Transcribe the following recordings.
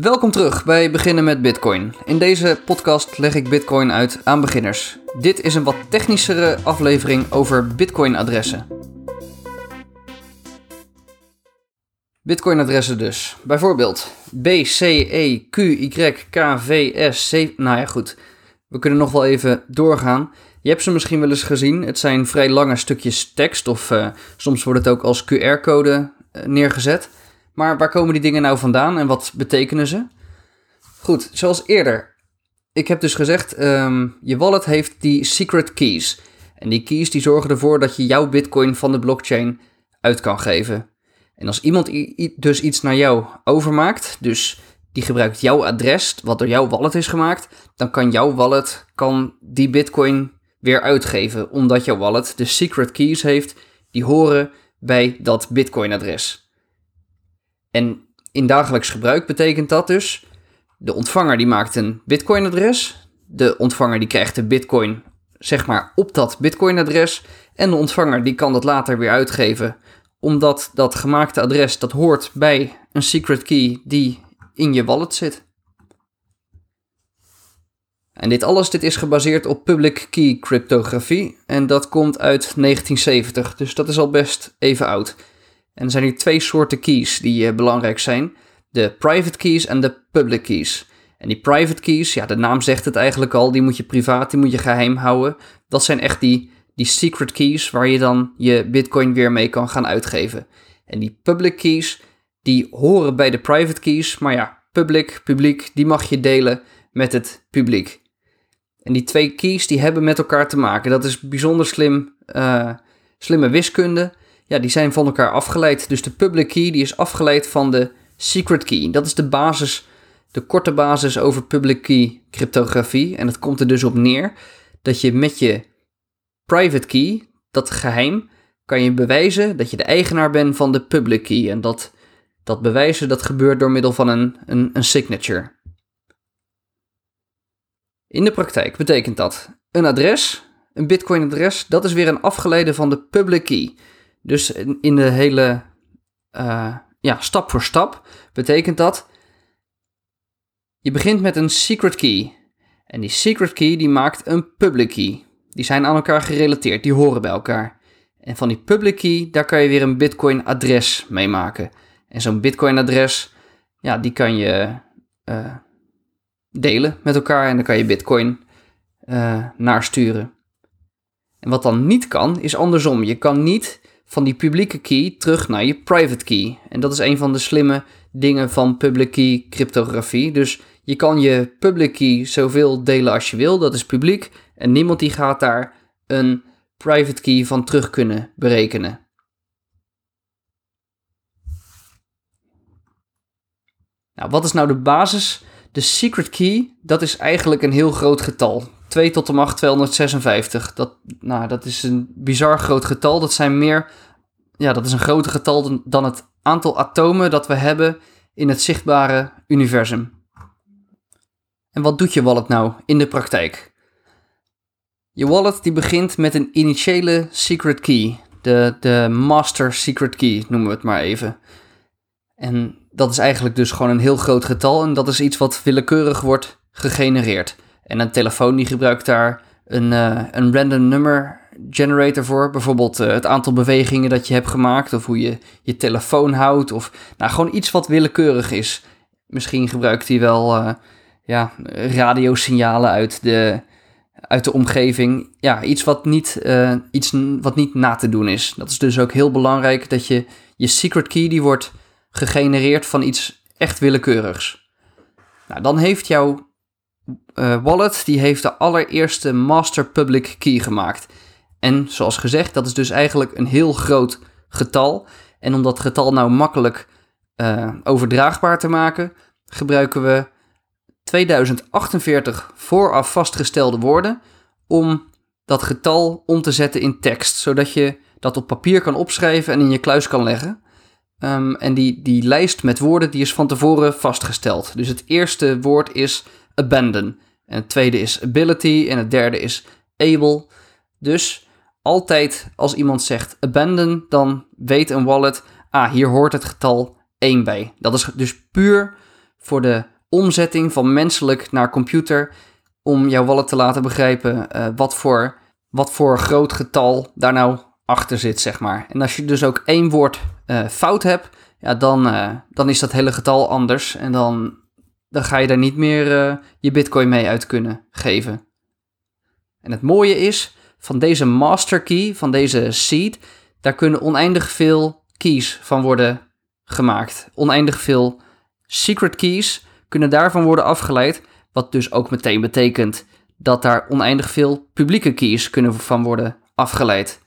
Welkom terug bij Beginnen met Bitcoin. In deze podcast leg ik Bitcoin uit aan beginners. Dit is een wat technischere aflevering over Bitcoin-adressen. Bitcoin-adressen dus. Bijvoorbeeld B, C, E, Q, Y, K, V, S. Nou ja, goed. We kunnen nog wel even doorgaan. Je hebt ze misschien wel eens gezien. Het zijn vrij lange stukjes tekst of uh, soms wordt het ook als QR-code uh, neergezet. Maar waar komen die dingen nou vandaan en wat betekenen ze? Goed, zoals eerder. Ik heb dus gezegd, um, je wallet heeft die secret keys. En die keys die zorgen ervoor dat je jouw bitcoin van de blockchain uit kan geven. En als iemand dus iets naar jou overmaakt, dus die gebruikt jouw adres, wat door jouw wallet is gemaakt, dan kan jouw wallet kan die bitcoin weer uitgeven, omdat jouw wallet de secret keys heeft die horen bij dat bitcoin adres. En in dagelijks gebruik betekent dat dus, de ontvanger die maakt een Bitcoin-adres, de ontvanger die krijgt de Bitcoin zeg maar op dat Bitcoin-adres en de ontvanger die kan dat later weer uitgeven, omdat dat gemaakte adres dat hoort bij een secret key die in je wallet zit. En dit alles dit is gebaseerd op public key cryptografie en dat komt uit 1970, dus dat is al best even oud. En er zijn nu twee soorten keys die uh, belangrijk zijn. De private keys en de public keys. En die private keys, ja, de naam zegt het eigenlijk al, die moet je privaat, die moet je geheim houden. Dat zijn echt die, die secret keys waar je dan je bitcoin weer mee kan gaan uitgeven. En die public keys, die horen bij de private keys, maar ja, public, publiek, die mag je delen met het publiek. En die twee keys, die hebben met elkaar te maken. Dat is bijzonder slim, uh, slimme wiskunde ja, die zijn van elkaar afgeleid. Dus de public key die is afgeleid van de secret key. Dat is de basis, de korte basis over public key cryptografie. En dat komt er dus op neer dat je met je private key, dat geheim, kan je bewijzen dat je de eigenaar bent van de public key. En dat, dat bewijzen dat gebeurt door middel van een, een, een signature. In de praktijk betekent dat een adres, een Bitcoin-adres, dat is weer een afgeleide van de public key. Dus in de hele, uh, ja, stap voor stap betekent dat, je begint met een secret key. En die secret key die maakt een public key. Die zijn aan elkaar gerelateerd, die horen bij elkaar. En van die public key, daar kan je weer een bitcoin adres mee maken. En zo'n bitcoin adres, ja, die kan je uh, delen met elkaar en dan kan je bitcoin uh, naar sturen. En wat dan niet kan, is andersom. Je kan niet van die publieke key terug naar je private key. En dat is een van de slimme dingen van public key cryptografie. Dus je kan je public key zoveel delen als je wil, dat is publiek. En niemand die gaat daar een private key van terug kunnen berekenen. Nou, wat is nou de basis? De secret key, dat is eigenlijk een heel groot getal. 2 tot de macht 256. Dat, nou, dat is een bizar groot getal. Dat zijn meer, ja, dat is een groter getal dan het aantal atomen dat we hebben in het zichtbare universum. En wat doet je wallet nou in de praktijk? Je wallet die begint met een initiële secret key. De, de master secret key noemen we het maar even. En dat is eigenlijk dus gewoon een heel groot getal en dat is iets wat willekeurig wordt gegenereerd. En een telefoon die gebruikt daar een, uh, een random number generator voor. Bijvoorbeeld uh, het aantal bewegingen dat je hebt gemaakt of hoe je je telefoon houdt. Of nou, gewoon iets wat willekeurig is. Misschien gebruikt hij wel uh, ja, radiosignalen uit de, uit de omgeving. Ja, iets wat, niet, iets wat niet na te doen is. Dat is dus ook heel belangrijk dat je je secret key die wordt gegenereerd van iets echt willekeurigs. Nou, dan heeft jouw wallet die heeft de allereerste master public key gemaakt. En zoals gezegd, dat is dus eigenlijk een heel groot getal. En om dat getal nou makkelijk uh, overdraagbaar te maken, gebruiken we 2048 vooraf vastgestelde woorden om dat getal om te zetten in tekst, zodat je dat op papier kan opschrijven en in je kluis kan leggen. Um, en die, die lijst met woorden die is van tevoren vastgesteld. Dus het eerste woord is abandon. En het tweede is ability en het derde is able. Dus altijd als iemand zegt abandon, dan weet een wallet, ah, hier hoort het getal 1 bij. Dat is dus puur voor de omzetting van menselijk naar computer om jouw wallet te laten begrijpen uh, wat, voor, wat voor groot getal daar nou achter zit, zeg maar. En als je dus ook één woord uh, fout hebt, ja, dan, uh, dan is dat hele getal anders en dan, dan ga je daar niet meer je bitcoin mee uit kunnen geven. En het mooie is, van deze master key, van deze seed, daar kunnen oneindig veel keys van worden gemaakt. Oneindig veel secret keys kunnen daarvan worden afgeleid, wat dus ook meteen betekent dat daar oneindig veel publieke keys kunnen van worden afgeleid.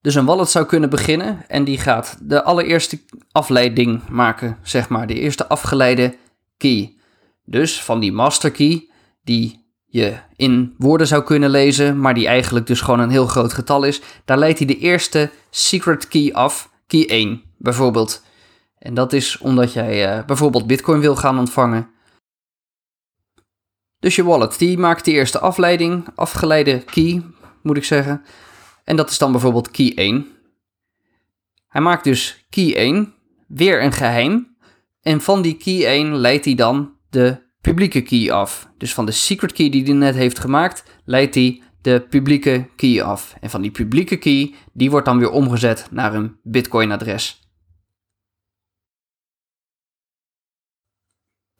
Dus een wallet zou kunnen beginnen en die gaat de allereerste afleiding maken, zeg maar, de eerste afgeleide key. Dus van die master key, die je in woorden zou kunnen lezen, maar die eigenlijk dus gewoon een heel groot getal is, daar leidt hij de eerste secret key af, key 1 bijvoorbeeld. En dat is omdat jij uh, bijvoorbeeld Bitcoin wil gaan ontvangen. Dus je wallet, die maakt de eerste afleiding, afgeleide key, moet ik zeggen. En dat is dan bijvoorbeeld key 1. Hij maakt dus key 1, weer een geheim. En van die key 1 leidt hij dan de publieke key af. Dus van de secret key die hij net heeft gemaakt, leidt hij de publieke key af. En van die publieke key, die wordt dan weer omgezet naar een Bitcoin-adres.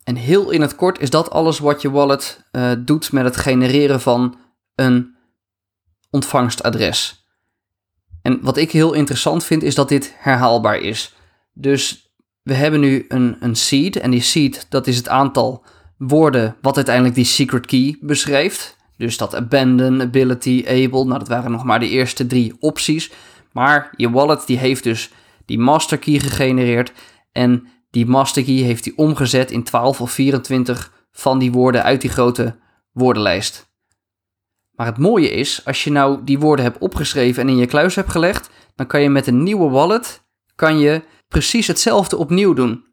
En heel in het kort is dat alles wat je wallet uh, doet met het genereren van een ontvangstadres. En wat ik heel interessant vind is dat dit herhaalbaar is. Dus we hebben nu een, een seed en die seed dat is het aantal woorden wat uiteindelijk die secret key beschrijft. Dus dat abandon, ability, able, nou dat waren nog maar de eerste drie opties. Maar je wallet die heeft dus die master key gegenereerd en die master key heeft hij omgezet in 12 of 24 van die woorden uit die grote woordenlijst. Maar het mooie is, als je nou die woorden hebt opgeschreven en in je kluis hebt gelegd, dan kan je met een nieuwe wallet kan je precies hetzelfde opnieuw doen.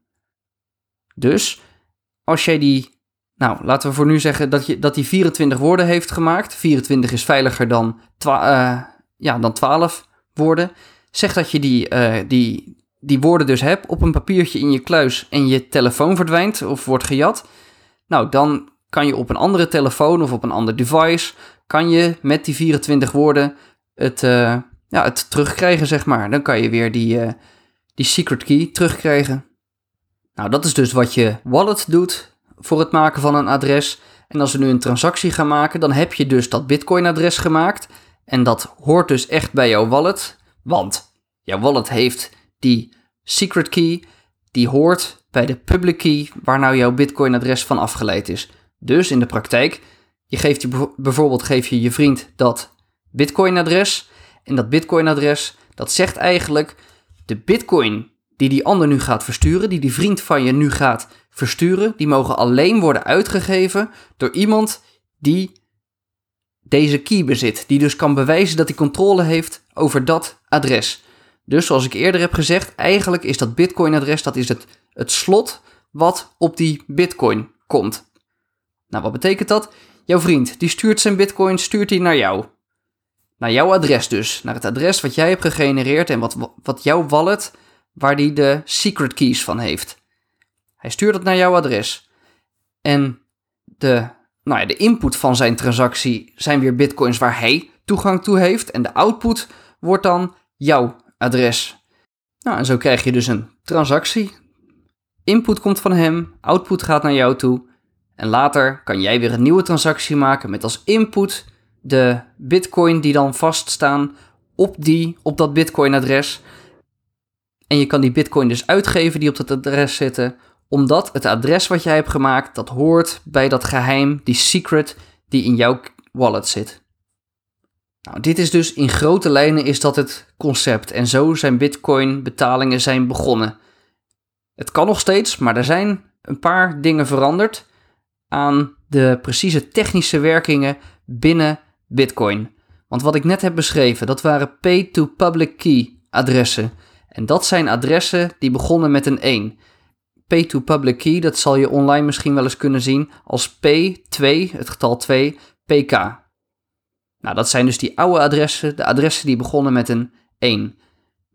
Dus als jij die, nou laten we voor nu zeggen dat, je, dat die 24 woorden heeft gemaakt, 24 is veiliger dan, uh, ja, dan 12 woorden, zeg dat je die, uh, die, die woorden dus hebt op een papiertje in je kluis en je telefoon verdwijnt of wordt gejat, nou dan kan je op een andere telefoon of op een ander device, kan je met die 24 woorden het, uh, ja, het terugkrijgen, zeg maar. Dan kan je weer die, die secret key terugkrijgen. Nou, dat is dus wat je wallet doet voor het maken van een adres. En als we nu een transactie gaan maken, dan heb je dus dat Bitcoin-adres gemaakt. En dat hoort dus echt bij jouw wallet, want jouw wallet heeft die secret key, die hoort bij de public key waar nou jouw Bitcoin-adres van afgeleid is. Dus in de praktijk, je geeft je bijvoorbeeld geef je je vriend dat Bitcoin-adres en dat Bitcoin-adres dat zegt eigenlijk de Bitcoin die die ander nu gaat versturen, die die vriend van je nu gaat versturen, die mogen alleen worden uitgegeven door iemand die deze key bezit, die dus kan bewijzen dat hij controle heeft over dat adres. Dus zoals ik eerder heb gezegd, eigenlijk is dat Bitcoin-adres dat is het, het slot wat op die Bitcoin komt. Nou, wat betekent dat? Jouw vriend die stuurt zijn Bitcoin, stuurt hij naar jou. Naar jouw adres dus, naar het adres wat jij hebt gegenereerd en wat, wat jouw wallet, waar die de secret keys van heeft. Hij stuurt het naar jouw adres. En de, nou ja, de input van zijn transactie zijn weer bitcoins waar hij toegang toe heeft. En de output wordt dan jouw adres. Nou, en zo krijg je dus een transactie. Input komt van hem, output gaat naar jou toe. En later kan jij weer een nieuwe transactie maken met als input de bitcoin die dan vaststaan op, die, op dat bitcoin-adres. En je kan die bitcoin dus uitgeven die op dat adres zitten, omdat het adres wat jij hebt gemaakt, dat hoort bij dat geheim, die secret die in jouw wallet zit. Nou, dit is dus in grote lijnen is dat het concept en zo zijn bitcoin betalingen zijn begonnen. Het kan nog steeds, maar er zijn een paar dingen veranderd aan de precieze technische werkingen binnen bitcoin. Want wat ik net heb beschreven, dat waren pay-to-public key adressen. En dat zijn adressen die begonnen met een 1. Pay-to-public key, dat zal je online misschien wel eens kunnen zien als P2, het getal 2, PK. Nou, dat zijn dus die oude adressen, de adressen die begonnen met een 1.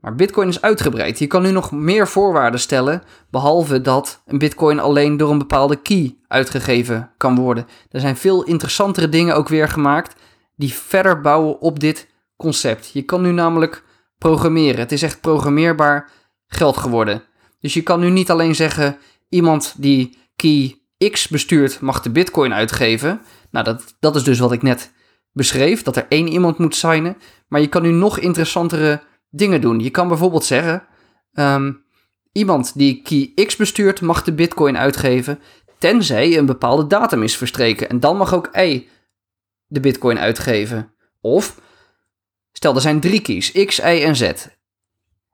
Maar Bitcoin is uitgebreid. Je kan nu nog meer voorwaarden stellen, behalve dat een Bitcoin alleen door een bepaalde key uitgegeven kan worden. Er zijn veel interessantere dingen ook weer gemaakt die verder bouwen op dit concept. Je kan nu namelijk programmeren. Het is echt programmeerbaar geld geworden. Dus je kan nu niet alleen zeggen: iemand die key X bestuurt mag de Bitcoin uitgeven. Nou, dat, dat is dus wat ik net beschreef: dat er één iemand moet signen. Maar je kan nu nog interessantere dingen doen. Je kan bijvoorbeeld zeggen: ehm, iemand die key X bestuurt mag de Bitcoin uitgeven. Tenzij een bepaalde datum is verstreken. En dan mag ook Y de Bitcoin uitgeven. Of stel er zijn drie keys: X, Y en Z.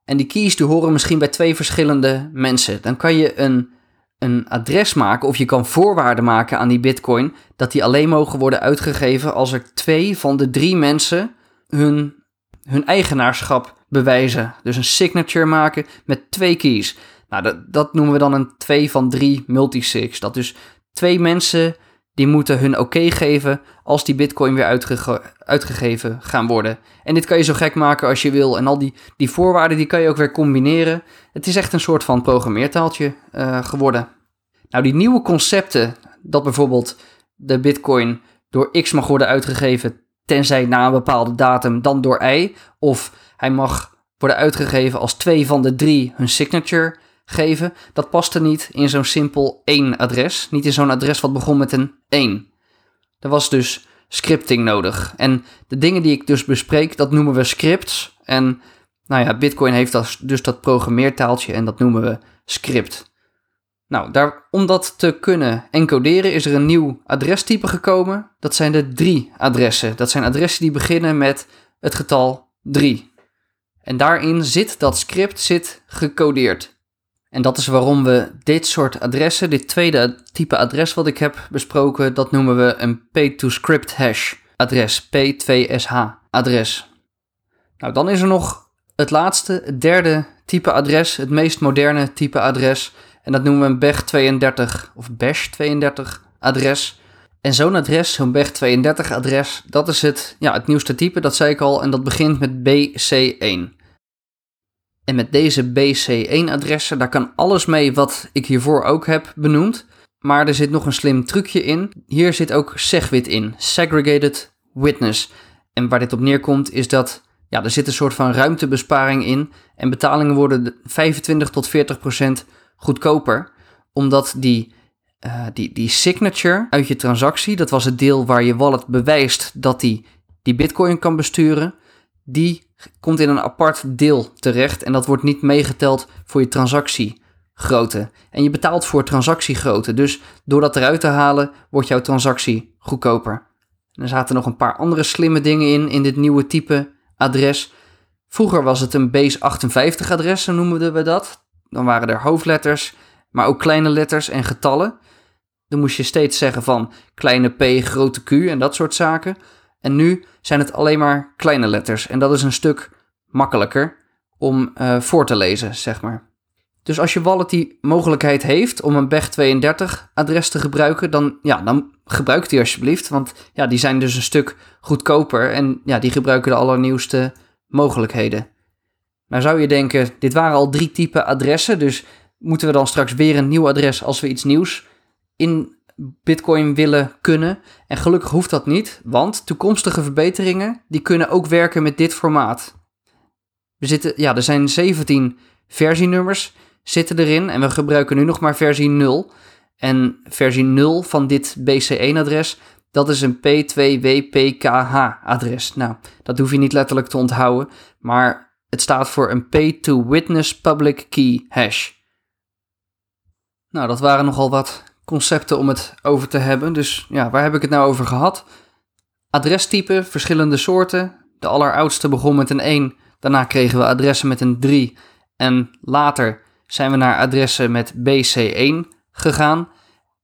En die keys die horen misschien bij twee verschillende mensen. Dan kan je een, een adres maken of je kan voorwaarden maken aan die bitcoin dat die alleen mogen worden uitgegeven als er twee van de drie mensen hun, hun eigenaarschap bewijzen. Dus een signature maken met twee keys. Nou, dat, dat noemen we dan een 2 van 3 multisig. Dat dus twee mensen die moeten hun oké geven als die bitcoin weer uitgegeven gaan worden. En dit kan je zo gek maken als je wil. En al die, die voorwaarden die kan je ook weer combineren. Het is echt een soort van programmeertaaltje uh, geworden. Nou, die nieuwe concepten, dat bijvoorbeeld de bitcoin door X mag worden uitgegeven, tenzij na een bepaalde datum, dan door Y. Of hij mag worden uitgegeven als twee van de drie hun signature geven, dat paste niet in zo'n simpel één adres. Niet in zo'n adres wat begon met een 1. Er was dus scripting nodig. En de dingen die ik dus bespreek, dat noemen we scripts. En nou ja, Bitcoin heeft dus dat programmeertaaltje en dat noemen we script. Nou, daar, om dat te kunnen encoderen is er een nieuw adrestype gekomen. Dat zijn de drie adressen. Dat zijn adressen die beginnen met het getal 3. En daarin zit dat script zit gecodeerd. En dat is waarom we dit soort adressen, dit tweede type adres wat ik heb besproken, dat noemen we een P2Script hash adres, P2SH adres. Nou, dan is er nog het laatste, het derde type adres, het meest moderne type adres. En dat noemen we een BEG32 of BASH32 adres. En zo'n adres, zo'n BEG32 adres, dat is het, ja, het nieuwste type, dat zei ik al, en dat begint met BC1. En met deze BC1-adressen, daar kan alles mee wat ik hiervoor ook heb benoemd. Maar er zit nog een slim trucje in. Hier zit ook SegWit in, Segregated Witness. En waar dit op neerkomt is dat ja, er zit een soort van ruimtebesparing in. En betalingen worden 25 tot 40 procent goedkoper. Omdat die, uh, die, die signature uit je transactie, dat was het deel waar je wallet bewijst dat die, die bitcoin kan besturen. Die komt in een apart deel terecht en dat wordt niet meegeteld voor je transactiegrootte. En je betaalt voor transactiegrootte, dus door dat eruit te halen wordt jouw transactie goedkoper. er zaten nog een paar andere slimme dingen in, in dit nieuwe type adres. Vroeger was het een base 58 adres, zo noemden we dat. Dan waren er hoofdletters, maar ook kleine letters en getallen. Dan moest je steeds zeggen van kleine p, grote q en dat soort zaken. En nu zijn het alleen maar kleine letters. En dat is een stuk makkelijker om uh, voor te lezen, zeg maar. Dus als je wallet die mogelijkheid heeft om een BEG32 adres te gebruiken, dan, ja, dan gebruik die alsjeblieft. Want ja, die zijn dus een stuk goedkoper en ja, die gebruiken de allernieuwste mogelijkheden. Nou zou je denken, dit waren al drie typen adressen, dus moeten we dan straks weer een nieuw adres als we iets nieuws in Bitcoin willen kunnen. En gelukkig hoeft dat niet, want toekomstige verbeteringen die kunnen ook werken met dit formaat. We zitten, ja, er zijn 17 versienummers zitten erin en we gebruiken nu nog maar versie 0. En versie 0 van dit BC1-adres, dat is een P2WPKH-adres. Nou, dat hoef je niet letterlijk te onthouden, maar het staat voor een P2Witness Public Key Hash. Nou, dat waren nogal wat concepten om het over te hebben. Dus ja, waar heb ik het nou over gehad? Adrestypen, verschillende soorten. De alleroudste begon met een 1, daarna kregen we adressen met een 3 en later zijn we naar adressen met BC1 gegaan.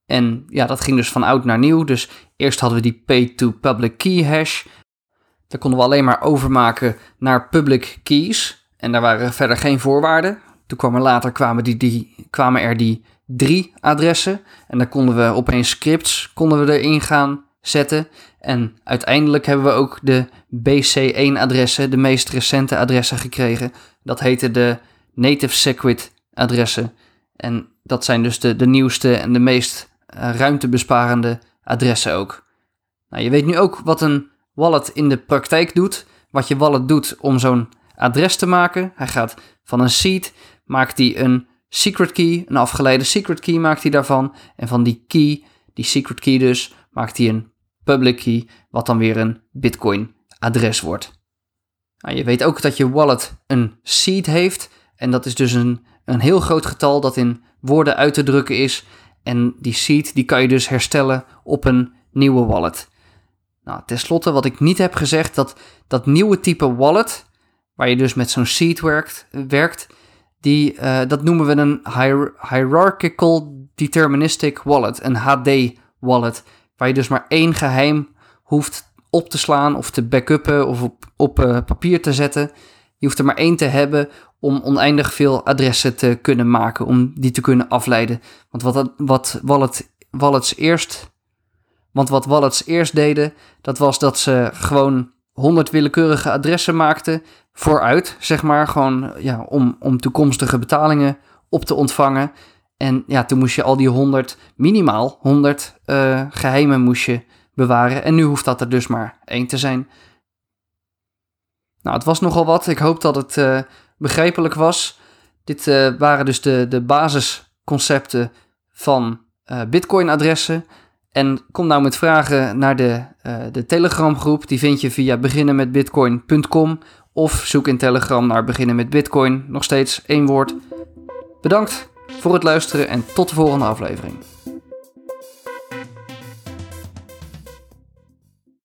En ja, dat ging dus van oud naar nieuw. Dus eerst hadden we die P2 public key hash. Daar konden we alleen maar overmaken naar public keys. En daar waren verder geen voorwaarden. Toen kwam er later kwamen, die, die, kwamen er die drie adressen. En dan konden we opeens scripts konden we erin gaan zetten. En uiteindelijk hebben we ook de BC1-adressen, de meest recente adressen gekregen Dat heette de Native Segwit adressen. En dat zijn dus de, de nieuwste en de meest uh, ruimtebesparende adressen ook. Nou, je weet nu ook wat een wallet in de praktijk doet. Wat je wallet doet om zo'n adres te maken. Hij gaat van een seed, maakt hij een secret key, een afgeleide secret key maakt hij daarvan. En van die key, die secret key dus, maakt hij een public key, wat dan weer een Bitcoin adres wordt. Nou, je weet ook dat je wallet een seed heeft. En dat is dus een, een heel groot getal dat in woorden uit te drukken is. En die seed die kan je dus herstellen op een nieuwe wallet. Nou, tenslotte, wat ik niet heb gezegd, dat dat nieuwe type wallet, waar je dus met zo'n seed werkt, werkt die, uh, dat noemen we een Hierarchical Deterministic Wallet, een HD wallet, waar je dus maar één geheim hoeft op te slaan of te backuppen of op, op uh, papier te zetten. Je hoeft er maar één te hebben om oneindig veel adressen te kunnen maken, om die te kunnen afleiden. Want wat, wat wallet, wallets eerst want wat wallets eerst deden, dat was dat ze gewoon 100 willekeurige adressen maakten vooruit, zeg maar, gewoon ja, om, om toekomstige betalingen op te ontvangen. En ja, toen moest je al die 100, minimaal 100 uh, eh, geheimen moest je bewaren. En nu hoeft dat er dus maar één te zijn. Nou, het was nogal wat. Ik hoop dat het uh, begrijpelijk was. Dit uh, waren dus de, de basisconcepten van Bitcoin-adressen. En kom nou met vragen naar de, uh, de Telegram groep. Die vind je via beginnenmetbitcoin.com of zoek in Telegram naar beginnen met Bitcoin. Nog steeds één woord. Bedankt voor het luisteren en tot de volgende aflevering.